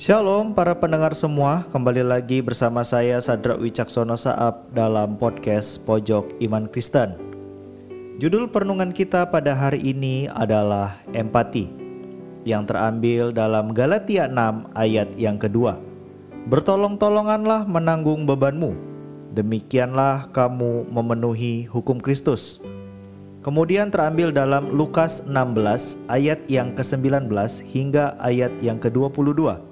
Shalom para pendengar semua, kembali lagi bersama saya Sadra Wicaksono Saab dalam podcast Pojok Iman Kristen. Judul perenungan kita pada hari ini adalah empati yang terambil dalam Galatia 6 ayat yang kedua. Bertolong-tolonganlah menanggung bebanmu, demikianlah kamu memenuhi hukum Kristus. Kemudian terambil dalam Lukas 16 ayat yang ke-19 hingga ayat yang ke-22.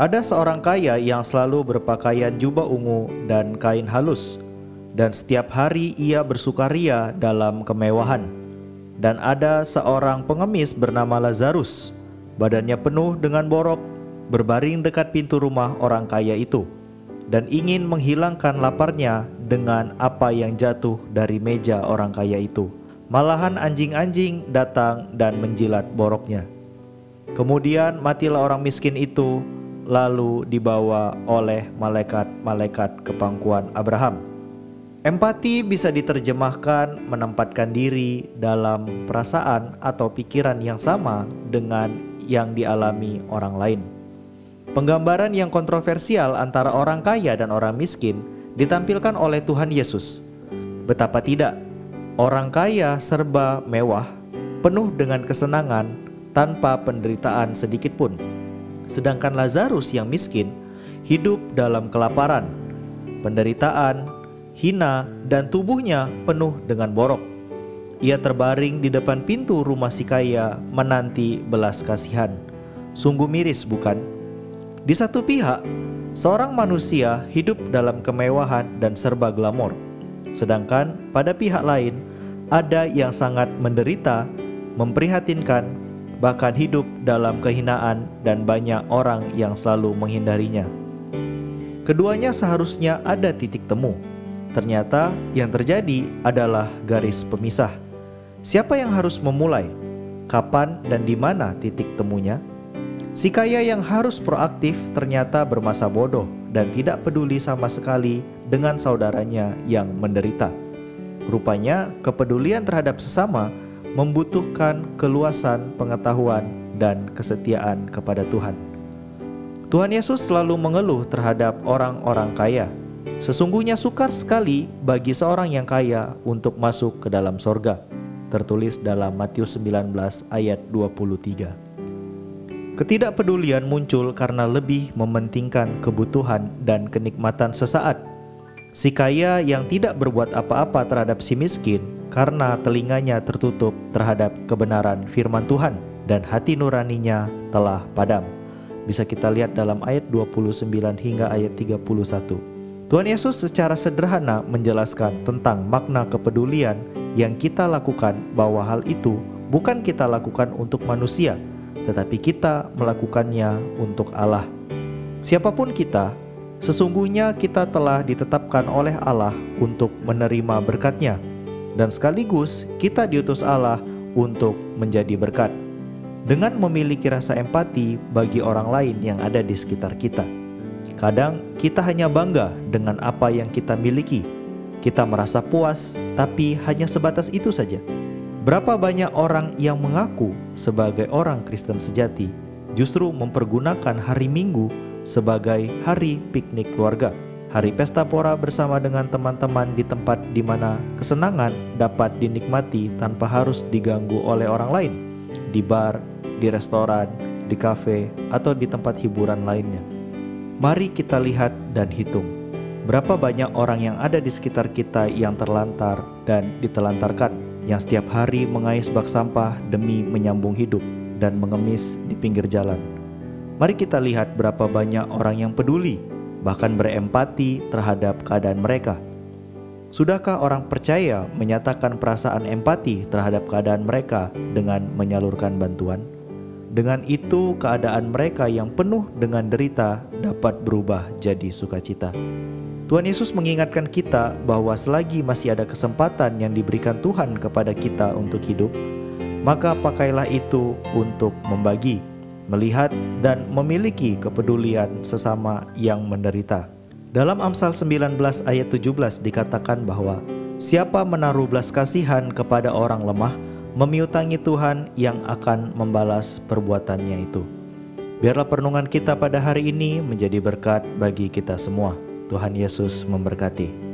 Ada seorang kaya yang selalu berpakaian jubah ungu dan kain halus, dan setiap hari ia bersukaria dalam kemewahan. Dan ada seorang pengemis bernama Lazarus, badannya penuh dengan borok, berbaring dekat pintu rumah orang kaya itu, dan ingin menghilangkan laparnya dengan apa yang jatuh dari meja orang kaya itu. Malahan anjing-anjing datang dan menjilat boroknya. Kemudian matilah orang miskin itu lalu dibawa oleh malaikat-malaikat kepangkuan Abraham. Empati bisa diterjemahkan menempatkan diri dalam perasaan atau pikiran yang sama dengan yang dialami orang lain. Penggambaran yang kontroversial antara orang kaya dan orang miskin ditampilkan oleh Tuhan Yesus. Betapa tidak, orang kaya serba mewah, penuh dengan kesenangan tanpa penderitaan sedikit pun sedangkan Lazarus yang miskin hidup dalam kelaparan, penderitaan, hina, dan tubuhnya penuh dengan borok. Ia terbaring di depan pintu rumah si kaya menanti belas kasihan. Sungguh miris bukan? Di satu pihak, seorang manusia hidup dalam kemewahan dan serba glamor. Sedangkan pada pihak lain, ada yang sangat menderita, memprihatinkan, bahkan hidup dalam kehinaan dan banyak orang yang selalu menghindarinya. Keduanya seharusnya ada titik temu. Ternyata yang terjadi adalah garis pemisah. Siapa yang harus memulai? Kapan dan di mana titik temunya? Si kaya yang harus proaktif ternyata bermasa bodoh dan tidak peduli sama sekali dengan saudaranya yang menderita. Rupanya, kepedulian terhadap sesama membutuhkan keluasan pengetahuan dan kesetiaan kepada Tuhan. Tuhan Yesus selalu mengeluh terhadap orang-orang kaya. Sesungguhnya sukar sekali bagi seorang yang kaya untuk masuk ke dalam sorga. Tertulis dalam Matius 19 ayat 23. Ketidakpedulian muncul karena lebih mementingkan kebutuhan dan kenikmatan sesaat. Si kaya yang tidak berbuat apa-apa terhadap si miskin karena telinganya tertutup terhadap kebenaran firman Tuhan dan hati nuraninya telah padam. Bisa kita lihat dalam ayat 29 hingga ayat 31. Tuhan Yesus secara sederhana menjelaskan tentang makna kepedulian yang kita lakukan bahwa hal itu bukan kita lakukan untuk manusia, tetapi kita melakukannya untuk Allah. Siapa pun kita, sesungguhnya kita telah ditetapkan oleh Allah untuk menerima berkatnya dan sekaligus kita diutus Allah untuk menjadi berkat. Dengan memiliki rasa empati bagi orang lain yang ada di sekitar kita. Kadang kita hanya bangga dengan apa yang kita miliki. Kita merasa puas, tapi hanya sebatas itu saja. Berapa banyak orang yang mengaku sebagai orang Kristen sejati justru mempergunakan hari Minggu sebagai hari piknik keluarga hari pesta pora bersama dengan teman-teman di tempat di mana kesenangan dapat dinikmati tanpa harus diganggu oleh orang lain, di bar, di restoran, di kafe, atau di tempat hiburan lainnya. Mari kita lihat dan hitung berapa banyak orang yang ada di sekitar kita yang terlantar dan ditelantarkan, yang setiap hari mengais bak sampah demi menyambung hidup dan mengemis di pinggir jalan. Mari kita lihat berapa banyak orang yang peduli bahkan berempati terhadap keadaan mereka. Sudahkah orang percaya menyatakan perasaan empati terhadap keadaan mereka dengan menyalurkan bantuan? Dengan itu, keadaan mereka yang penuh dengan derita dapat berubah jadi sukacita. Tuhan Yesus mengingatkan kita bahwa selagi masih ada kesempatan yang diberikan Tuhan kepada kita untuk hidup, maka pakailah itu untuk membagi melihat dan memiliki kepedulian sesama yang menderita. Dalam Amsal 19 ayat 17 dikatakan bahwa siapa menaruh belas kasihan kepada orang lemah, memiutangi Tuhan yang akan membalas perbuatannya itu. Biarlah perenungan kita pada hari ini menjadi berkat bagi kita semua. Tuhan Yesus memberkati.